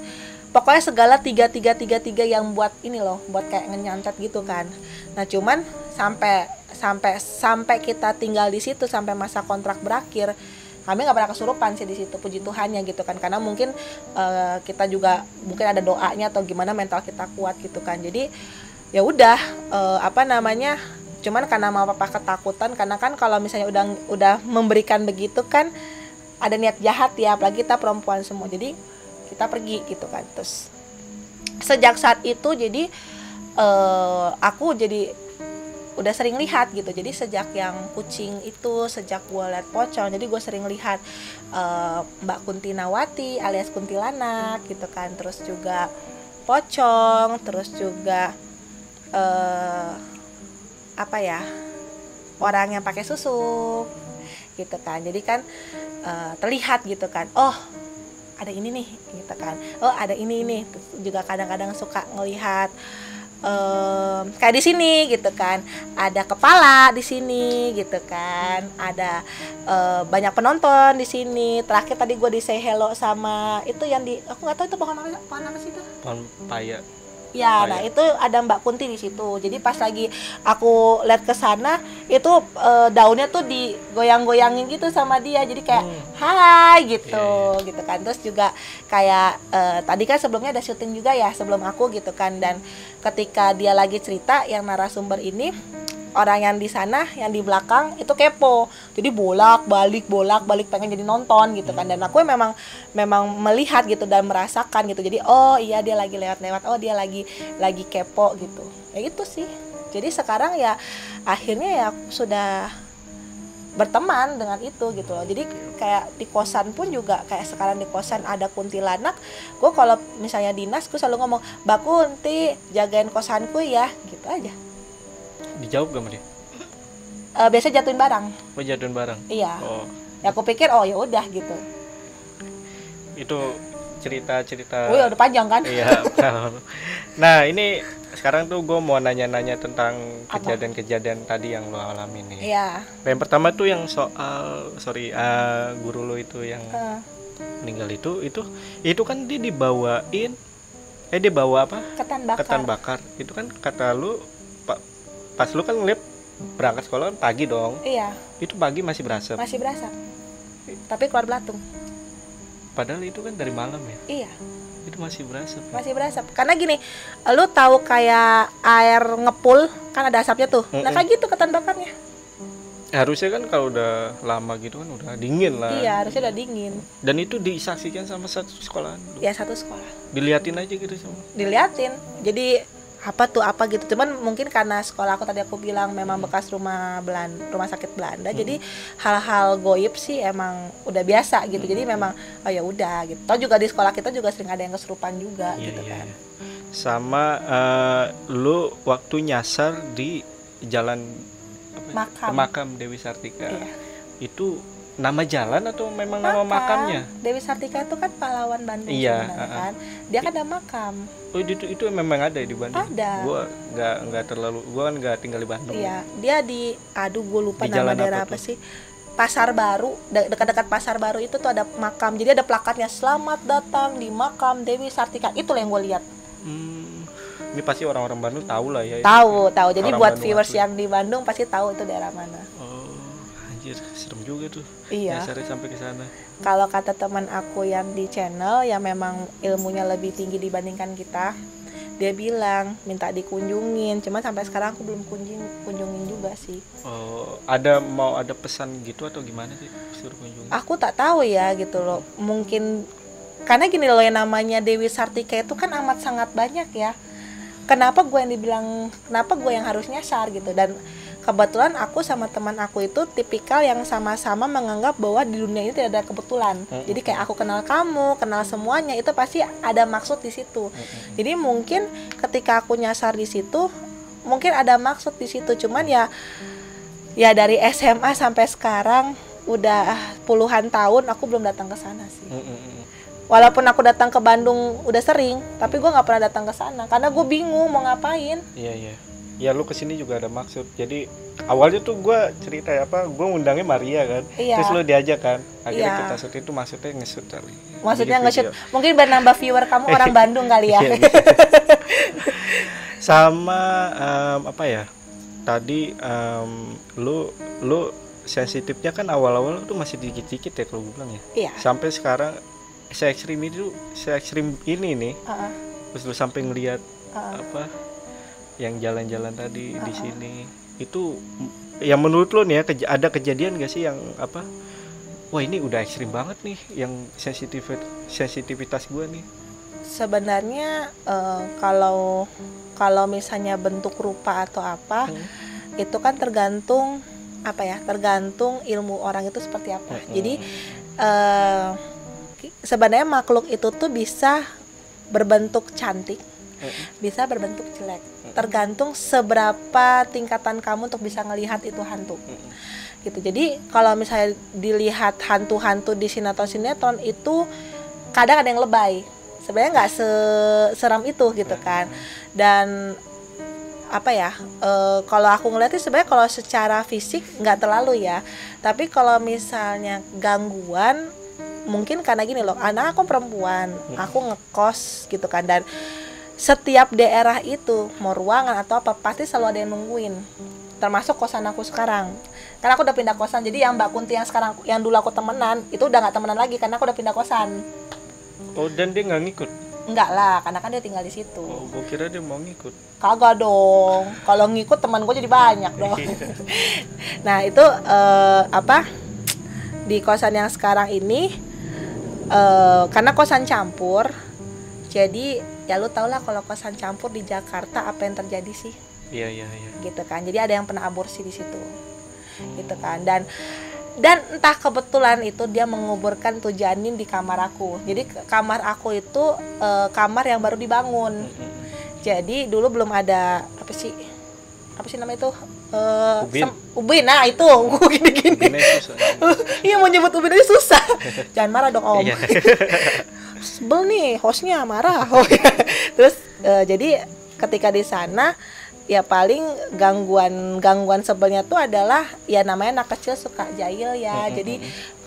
pokoknya segala tiga tiga tiga tiga yang buat ini loh buat kayak ngenyantet gitu kan. Nah cuman sampai sampai sampai kita tinggal di situ sampai masa kontrak berakhir kami nggak pernah kesurupan sih di situ puji Tuhannya gitu kan. Karena mungkin uh, kita juga mungkin ada doanya atau gimana mental kita kuat gitu kan. Jadi ya udah uh, apa namanya cuman karena mama papa ketakutan karena kan kalau misalnya udah udah memberikan begitu kan ada niat jahat ya apalagi kita perempuan semua. Jadi kita pergi gitu kan. Terus sejak saat itu jadi uh, aku jadi udah sering lihat gitu. Jadi sejak yang kucing itu sejak gue lihat pocong jadi gue sering lihat uh, Mbak Kuntinawati alias kuntilanak gitu kan. Terus juga pocong terus juga uh, apa ya orang yang pakai susu gitu kan. Jadi kan uh, terlihat gitu kan. Oh ada ini nih gitu kan. Oh ada ini nih. Juga kadang-kadang suka ngelihat um, kayak di sini gitu kan. Ada kepala di sini gitu kan. Ada uh, banyak penonton di sini. Terakhir tadi gue di say hello sama itu yang di aku nggak tahu itu pohon apa pohon apa sih itu? Pohon paya Ya, nah itu ada Mbak Kunti di situ. Jadi pas lagi aku lihat ke sana, itu e, daunnya tuh digoyang-goyangin gitu sama dia. Jadi kayak hmm. hai gitu, yeah. Iya. gitu kan. Terus juga kayak e, tadi kan sebelumnya ada syuting juga ya sebelum aku gitu kan. Dan ketika dia lagi cerita yang narasumber ini orang yang di sana yang di belakang itu kepo. Jadi bolak balik bolak balik pengen jadi nonton gitu kan. Dan aku memang memang melihat gitu dan merasakan gitu. Jadi oh iya dia lagi lewat lewat oh dia lagi lagi kepo gitu. Ya itu sih. Jadi sekarang ya akhirnya ya sudah berteman dengan itu gitu loh. Jadi kayak di kosan pun juga kayak sekarang di kosan ada kuntilanak gue kalau misalnya dinas gue selalu ngomong mbak kunti jagain kosanku ya gitu aja dijawab gak sama dia? Uh, biasa jatuhin barang. Oh jatuhin barang? Iya. Oh. ya aku pikir oh ya udah gitu. Itu cerita cerita oh ya udah panjang kan? Iya nah ini sekarang tuh gue mau nanya-nanya tentang kejadian-kejadian tadi yang lo alami nih. Iya. Yang pertama tuh yang soal sorry uh, guru lo itu yang uh. meninggal itu itu itu kan dia dibawain eh dia bawa apa? Ketan bakar. Ketan bakar. Itu kan kata lu pas lu kan ngeliat berangkat sekolah kan pagi dong. Iya. Itu pagi masih berasa? Masih berasa. Tapi keluar belatung. Padahal itu kan dari malam ya? Iya. Itu masih berasa masih berasa. Karena gini lu tahu kayak air ngepul kan ada asapnya tuh. Mm -mm. nah kayak gitu ketan bakarnya harusnya kan kalau udah lama gitu kan udah dingin lah. Iya harusnya udah dingin. Dan itu disaksikan sama satu sekolah ya satu sekolah. Diliatin aja gitu sama diliatin. Jadi apa tuh apa gitu cuman mungkin karena sekolah aku tadi aku bilang memang bekas rumah Belanda rumah sakit Belanda hmm. jadi hal-hal goib sih emang udah biasa gitu hmm. jadi memang oh ya udah gitu tau juga di sekolah kita juga sering ada yang kesurupan juga yeah, gitu yeah, kan yeah. sama uh, lu waktu nyasar di jalan makam. makam Dewi Sartika yeah. itu nama jalan atau memang makam. nama makamnya? Dewi Sartika itu kan pahlawan Bandung iya, uh, kan. Dia kan ada makam. Oh itu itu memang ada di Bandung. Ada. Gua nggak nggak terlalu, gua kan nggak tinggal di Bandung. Iya, dia di, aduh gue lupa di nama daerah apa, apa sih. Pasar Baru, dekat-dekat Pasar Baru itu tuh ada makam. Jadi ada plakatnya Selamat datang di makam Dewi Sartika. Itu yang gue lihat. Hmm, ini pasti orang-orang Bandung tahu lah ya. Tahu, tahu. Jadi buat Bandung viewers asli. yang di Bandung pasti tahu itu daerah mana. Anjir serem juga tuh. Iya. Nyasarnya sampai ke sana. Kalau kata teman aku yang di channel yang memang ilmunya lebih tinggi dibandingkan kita dia bilang minta dikunjungin. Cuman sampai sekarang aku belum kunjung kunjungin juga sih. Oh ada mau ada pesan gitu atau gimana sih suruh kunjungin? Aku tak tahu ya gitu loh. Mungkin karena gini loh yang namanya Dewi Sartika itu kan amat sangat banyak ya. Kenapa gue yang dibilang kenapa gue yang harus nyasar gitu? Dan kebetulan aku sama teman aku itu tipikal yang sama-sama menganggap bahwa di dunia ini tidak ada kebetulan. Mm-hmm. Jadi kayak aku kenal kamu, kenal semuanya itu pasti ada maksud di situ. Mm-hmm. Jadi mungkin ketika aku nyasar di situ, mungkin ada maksud di situ. Cuman ya ya dari SMA sampai sekarang udah puluhan tahun aku belum datang ke sana sih. Mm-hmm. walaupun aku datang ke Bandung udah sering tapi gue nggak pernah datang ke sana karena gue bingung mau ngapain Iya iya. Ya lu ke sini juga ada maksud. Jadi awalnya tuh gua cerita ya apa, gua ngundangnya Maria kan. Iya. Terus lu diajak kan. Akhirnya Iya. kita shoot itu maksudnya nge-shoot kali. maksudnya nge-shoot mungkin biar nambah viewer kamu orang Bandung kali ya Iya, bisa. Sama em, apa ya? Tadi em, lu lu sensitifnya kan awal-awal tuh masih dikit-dikit ya kalau gue bilang ya. iya Sampai sekarang se ekstrim itu se ekstrim ini nih. Heeh, Terus lu sampai ngelihat heeh. apa yang jalan-jalan tadi di Uh-uh. sini itu yang menurut lo nih ya keja- ada kejadian gak sih yang apa wah ini udah ekstrim banget nih yang sensitif sensitivitas gue nih sebenarnya eh, kalau kalau misalnya bentuk rupa atau apa Hmm. itu kan tergantung apa ya tergantung ilmu orang itu seperti apa Mm-mm. jadi ki- sebenarnya makhluk itu tuh bisa berbentuk cantik. Bisa berbentuk jelek. Tergantung seberapa tingkatan kamu untuk bisa ngelihat itu hantu. Gitu. Jadi kalau misalnya dilihat hantu-hantu di sinetron sinetron itu kadang ada yang lebay. Sebenarnya nggak se- seram itu gitu kan. Dan apa ya eh, kalau aku ngeliatnya sebenarnya kalau secara fisik nggak terlalu ya. Tapi kalau misalnya gangguan mungkin karena gini loh anak aku perempuan aku ngekos gitu kan. Dan setiap daerah itu mau ruangan atau apa pasti selalu ada yang nungguin. Termasuk kosan aku sekarang. Karena aku udah pindah kosan jadi yang mbak Kunti yang sekarang yang dulu aku temenan itu udah nggak temenan lagi karena aku udah pindah kosan. Oh dan dia nggak ngikut? Enggak lah karena kan dia tinggal di situ. Oh gue kira dia mau ngikut. Kagak dong. Kalau ngikut teman gue jadi banyak dong. Nah itu eh, apa? Di kosan yang sekarang ini eh, karena kosan campur jadi ya lu tau lah kalau kosan campur di Jakarta apa yang terjadi sih? Iya iya iya. Gitu kan. Jadi ada yang pernah aborsi di situ. Gitu kan. Dan dan entah kebetulan itu dia menguburkan tuh janin di kamar aku. Jadi kamar aku itu eh, kamar yang baru dibangun. Jadi dulu belum ada apa sih? Apa sih namanya itu? Eh, Ubin. sem- ubin. Nah itu. Gini gini iya mau nyebut ubin aja susah. Jangan marah dong om. Iya. Sebel nih hostnya marah. Oh, iya. terus eh, jadi ketika di sana ya paling gangguan gangguan sebelnya tuh adalah ya namanya anak kecil suka jahil ya. Mm-mm. jadi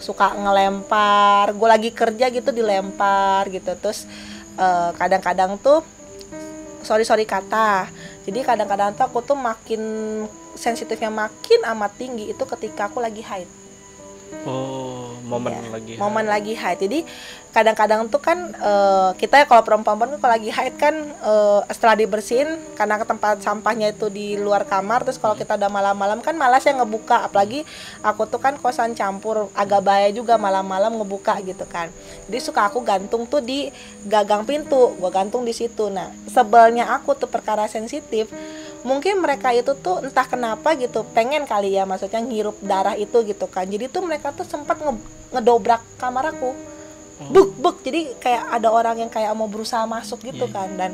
suka ngelempar gue lagi kerja gitu dilempar gitu. Terus eh, kadang-kadang tuh sorry sorry kata. Jadi kadang-kadang tuh aku tuh makin sensitifnya makin amat tinggi itu ketika aku lagi haid oh momen Ya, lagi momen lagi haid jadi kadang-kadang tuh kan eh, kita ya kalau perempuan kan kalau lagi haid kan eh, setelah dibersihin karena ke tempat sampahnya itu di luar kamar terus kalau kita udah malam-malam kan malas ya ngebuka. Apalagi aku tuh kan kosan campur agak bahaya juga malam-malam ngebuka gitu kan. Jadi suka aku gantung tuh di gagang pintu. Gua gantung di situ. Nah sebelnya aku tuh perkara sensitif mungkin mereka itu tuh entah kenapa gitu pengen kali ya maksudnya ngirup darah itu gitu kan. Jadi tuh mereka tuh sempat nge- ngedobrak kamar aku. Buk buk. Jadi kayak ada orang yang kayak mau berusaha masuk gitu Iya. kan. Dan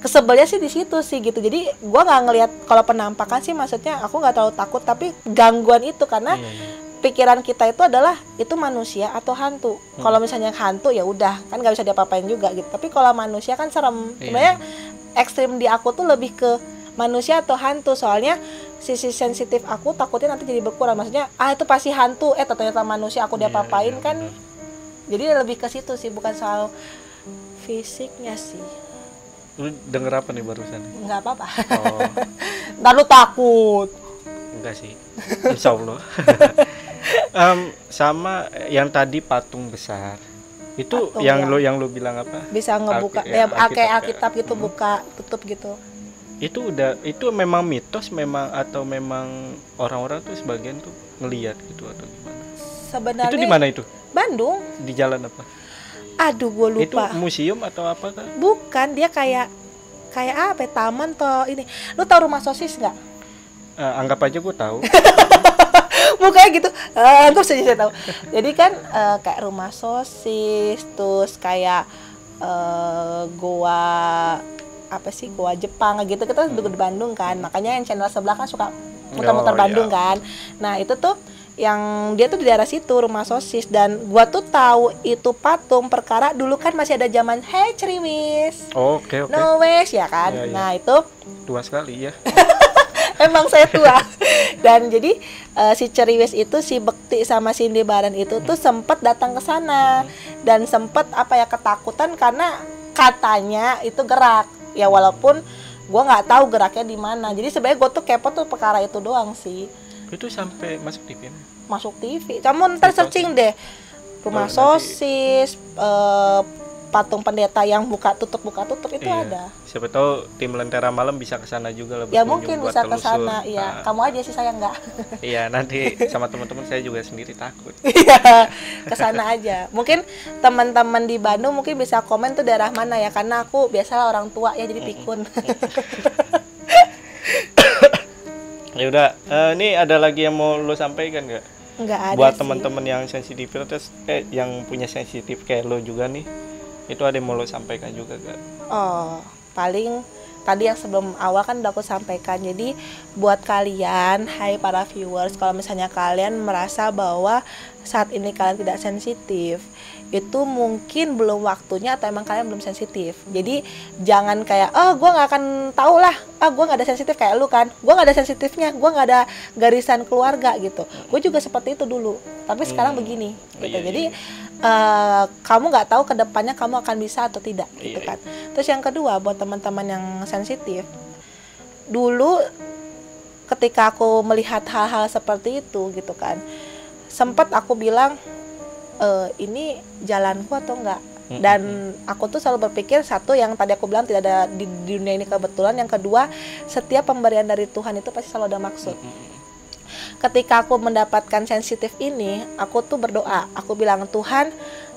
kesebelnya sih di situ sih gitu. Jadi gua nggak ngelihat kalau penampakan sih maksudnya aku nggak terlalu takut tapi gangguan itu. Karena Iya, iya. pikiran kita itu adalah itu manusia atau hantu. Kalau misalnya hantu ya udah. Kan nggak bisa diapa-apain juga gitu. Tapi kalau manusia kan serem. Iya. sebenarnya ekstrim di aku tuh lebih ke manusia atau hantu. Soalnya sisi sensitif aku takutnya nanti jadi berkurang. Maksudnya ah itu pasti hantu. Eh ternyata manusia aku Iya, diapa-apain iya, kan? jadi lebih ke situ sih bukan soal fisiknya sih. Lu denger apa nih barusan? Nggak apa-apa. Oh. Ntar lu takut. Enggak sih. Insya Allah. Em, sama yang tadi patung besar itu Patung, yang ya. lo yang lo bilang apa? Bisa ngebuka Alki- ya, ya, kayak Alkitab, gitu Hmm. buka tutup gitu. Itu udah itu memang mitos memang atau memang orang-orang tuh sebagian tuh ngelihat gitu atau gimana? Sebenarnya itu di mana itu? Bandung. Di jalan apa? Aduh gue itu lupa. museum atau apa kan bukan dia kayak kayak apa ya, taman toh ini. Lu tau rumah sosis nggak? Eh, anggap aja gue tahu mukanya gitu eh anggap saja saya tahu jadi kan eh, kayak rumah sosis terus kayak eh goa apa sih goa Jepang gitu kita duduk di Bandung kan makanya yang channel sebelah kan suka muter-muter Oh, Bandung iya. kan nah itu tuh yang dia tuh di daerah situ rumah sosis dan gua tuh tahu itu patung perkara dulu kan masih ada zaman hey ceriwis Oke, oke. no ways ya kan Iya, iya. nah itu Dua sekali ya. emang saya tua. Dan jadi eh, si ceriwis itu si bekti sama Cindy Baran itu tuh sempet datang ke sana. Dan sempet apa ya ketakutan karena katanya itu gerak. Ya walaupun gua nggak tahu geraknya di mana. Jadi sebenarnya gue tuh kepo tuh perkara itu doang sih. Itu sampai masuk TV. masuk TV. Kamu ntar searching deh. Rumah Oh, sosis, eh, patung pendeta yang buka tutup buka tutup itu Iya. ada. Siapa tahu tim Lentera Malam bisa ke sana juga lah. Ya mungkin bisa ke sana. Iya, Nah, kamu aja sih saya enggak. Iya, nanti sama teman-teman saya juga sendiri takut. Iya, ke sana aja. Mungkin teman-teman di Bandung mungkin bisa komen tuh daerah mana ya karena aku biasalah orang tua ya jadi pikun. Ya udah, eh, ini ada lagi yang mau lo sampaikan nggak? Enggak ada Buat teman-teman yang sensitivitas, eh yang punya sensitif kayak lo juga nih, itu ada yang mau lo sampaikan juga gak? Oh, paling tadi yang sebelum awal kan udah aku sampaikan. Jadi buat kalian, hai para viewers, kalau misalnya kalian merasa bahwa saat ini kalian tidak sensitif, itu mungkin belum waktunya atau emang kalian belum sensitif. Jadi jangan kayak, oh gue nggak akan tahu lah, ah gue nggak ada sensitif kayak lu kan, gue nggak ada sensitifnya, gue nggak ada garisan keluarga gitu. Gue juga seperti itu dulu, tapi sekarang Hmm. begini. Oh, Gitu. iya, Jadi iya. eh, kamu nggak tahu ke depannya kamu akan bisa atau tidak gitu Iya, kan. Terus yang kedua buat teman-teman yang sensitif, dulu ketika aku melihat hal-hal seperti itu gitu kan, sempat aku bilang e, ini jalanku atau enggak. Dan aku tuh selalu berpikir satu yang tadi aku bilang tidak ada di dunia ini kebetulan. Yang kedua, setiap pemberian dari Tuhan itu pasti selalu ada maksud ketika aku mendapatkan sensitif ini, aku tuh berdoa. Aku bilang, "Tuhan,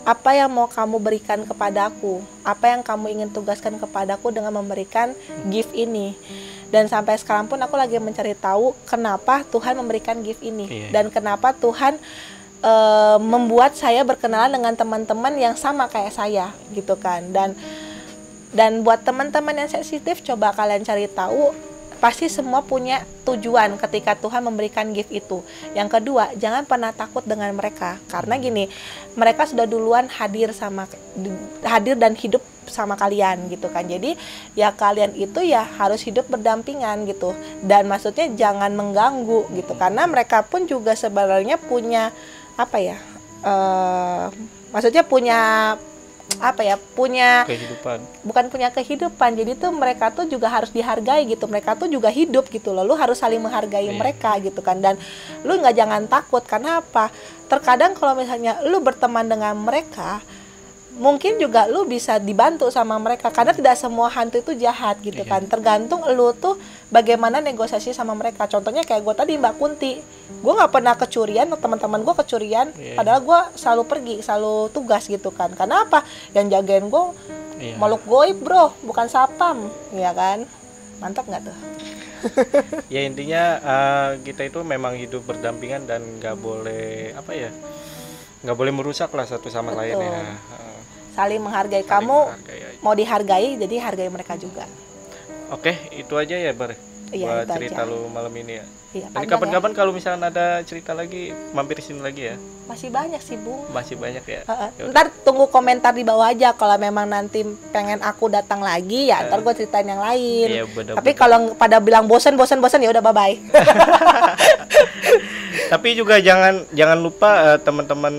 apa yang mau kamu berikan kepadaku? Apa yang kamu ingin tugaskan kepadaku dengan memberikan gift ini?" Dan sampai sekarang pun aku lagi mencari tahu kenapa Tuhan memberikan gift ini Iya. dan kenapa Tuhan eh, membuat saya berkenalan dengan teman-teman yang sama kayak saya gitu kan. Dan dan buat teman-teman yang sensitif coba kalian cari tahu pasti semua punya tujuan ketika Tuhan memberikan gift itu. Yang kedua, jangan pernah takut dengan mereka karena gini, mereka sudah duluan hadir sama hadir dan hidup sama kalian gitu kan. Jadi ya kalian itu ya harus hidup berdampingan gitu. Dan maksudnya jangan mengganggu gitu karena mereka pun juga sebenarnya punya apa ya? eh maksudnya punya apa ya? Punya Kehidupan. bukan punya kehidupan jadi tuh mereka tuh juga harus dihargai gitu mereka tuh juga hidup gitu loh lu harus saling menghargai Iya. mereka gitu kan dan lu nggak jangan takut karena apa terkadang kalau misalnya lu berteman dengan mereka mungkin juga lu bisa dibantu sama mereka karena tidak semua hantu itu jahat gitu Iya. kan tergantung lu tuh bagaimana negosiasi sama mereka contohnya kayak gue tadi Mbak Kunti gue nggak pernah kecurian teman-teman gue kecurian Iya. padahal gue selalu pergi selalu tugas gitu kan karena apa yang jagain gue Iya. Makhluk goib bro, bukan sapam, ya kan? Mantap nggak tuh? Ya intinya eh, kita itu memang hidup berdampingan dan nggak boleh apa ya, nggak boleh merusak lah satu sama Betul. lain ya. Eh, Saling menghargai saling kamu, menghargai aja. mau dihargai, jadi hargai mereka juga. Oke, itu aja ya Bar. Iya, buat cerita aja. lu malam ini ya. Iya, Nanti kapan-kapan kalau misalnya ada cerita lagi, mampir sini lagi ya. ya. Masih banyak sih bung. Masih banyak ya. Yaudah. Ntar tunggu komentar di bawah aja kalau memang nanti pengen aku datang lagi ya, ntar gue ceritain yang lain. Iya, bener-bener. Tapi kalau pada bilang bosen, bosen, bosen ya udah bye bye. Tapi juga jangan jangan lupa eh, teman-teman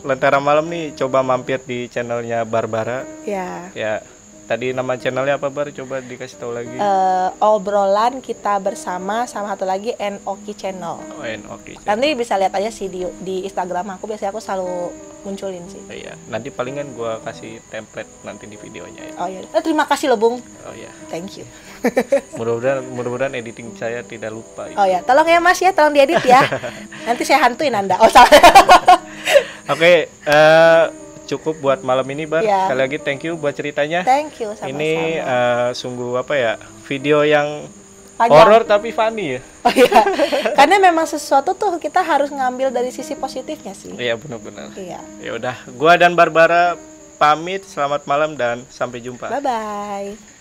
Lentera Malam nih coba mampir di channelnya Barbara. ya. Ya, tadi nama channelnya apa Bar? Coba dikasih tahu lagi. Eh, obrolan kita bersama sama satu lagi Noki Channel. Oh, oke. Nanti bisa lihat aja sih di, di Instagram aku biasanya aku selalu munculin sih. Iya, nanti palingan gua kasih template nanti di videonya ya. Oh iya. Eh, terima kasih loh Bung. Oh ya, Thank you. mudah-mudahan mudah-mudahan editing saya tidak lupa. Oh ya, tolong ya Mas ya, tolong diedit ya. Nanti saya hantuin Anda. Oh salah. Oke, eh, cukup buat malam ini Bar. Iya. Sekali lagi thank you buat ceritanya. Thank you sama-sama. Ini eh, sungguh apa ya? Video yang horor tapi funny ya. Oh iya. Karena memang sesuatu tuh kita harus ngambil dari sisi positifnya sih. Iya benar-benar. Iya. Ya udah, gua dan Barbara pamit. Selamat malam dan sampai jumpa. Bye bye.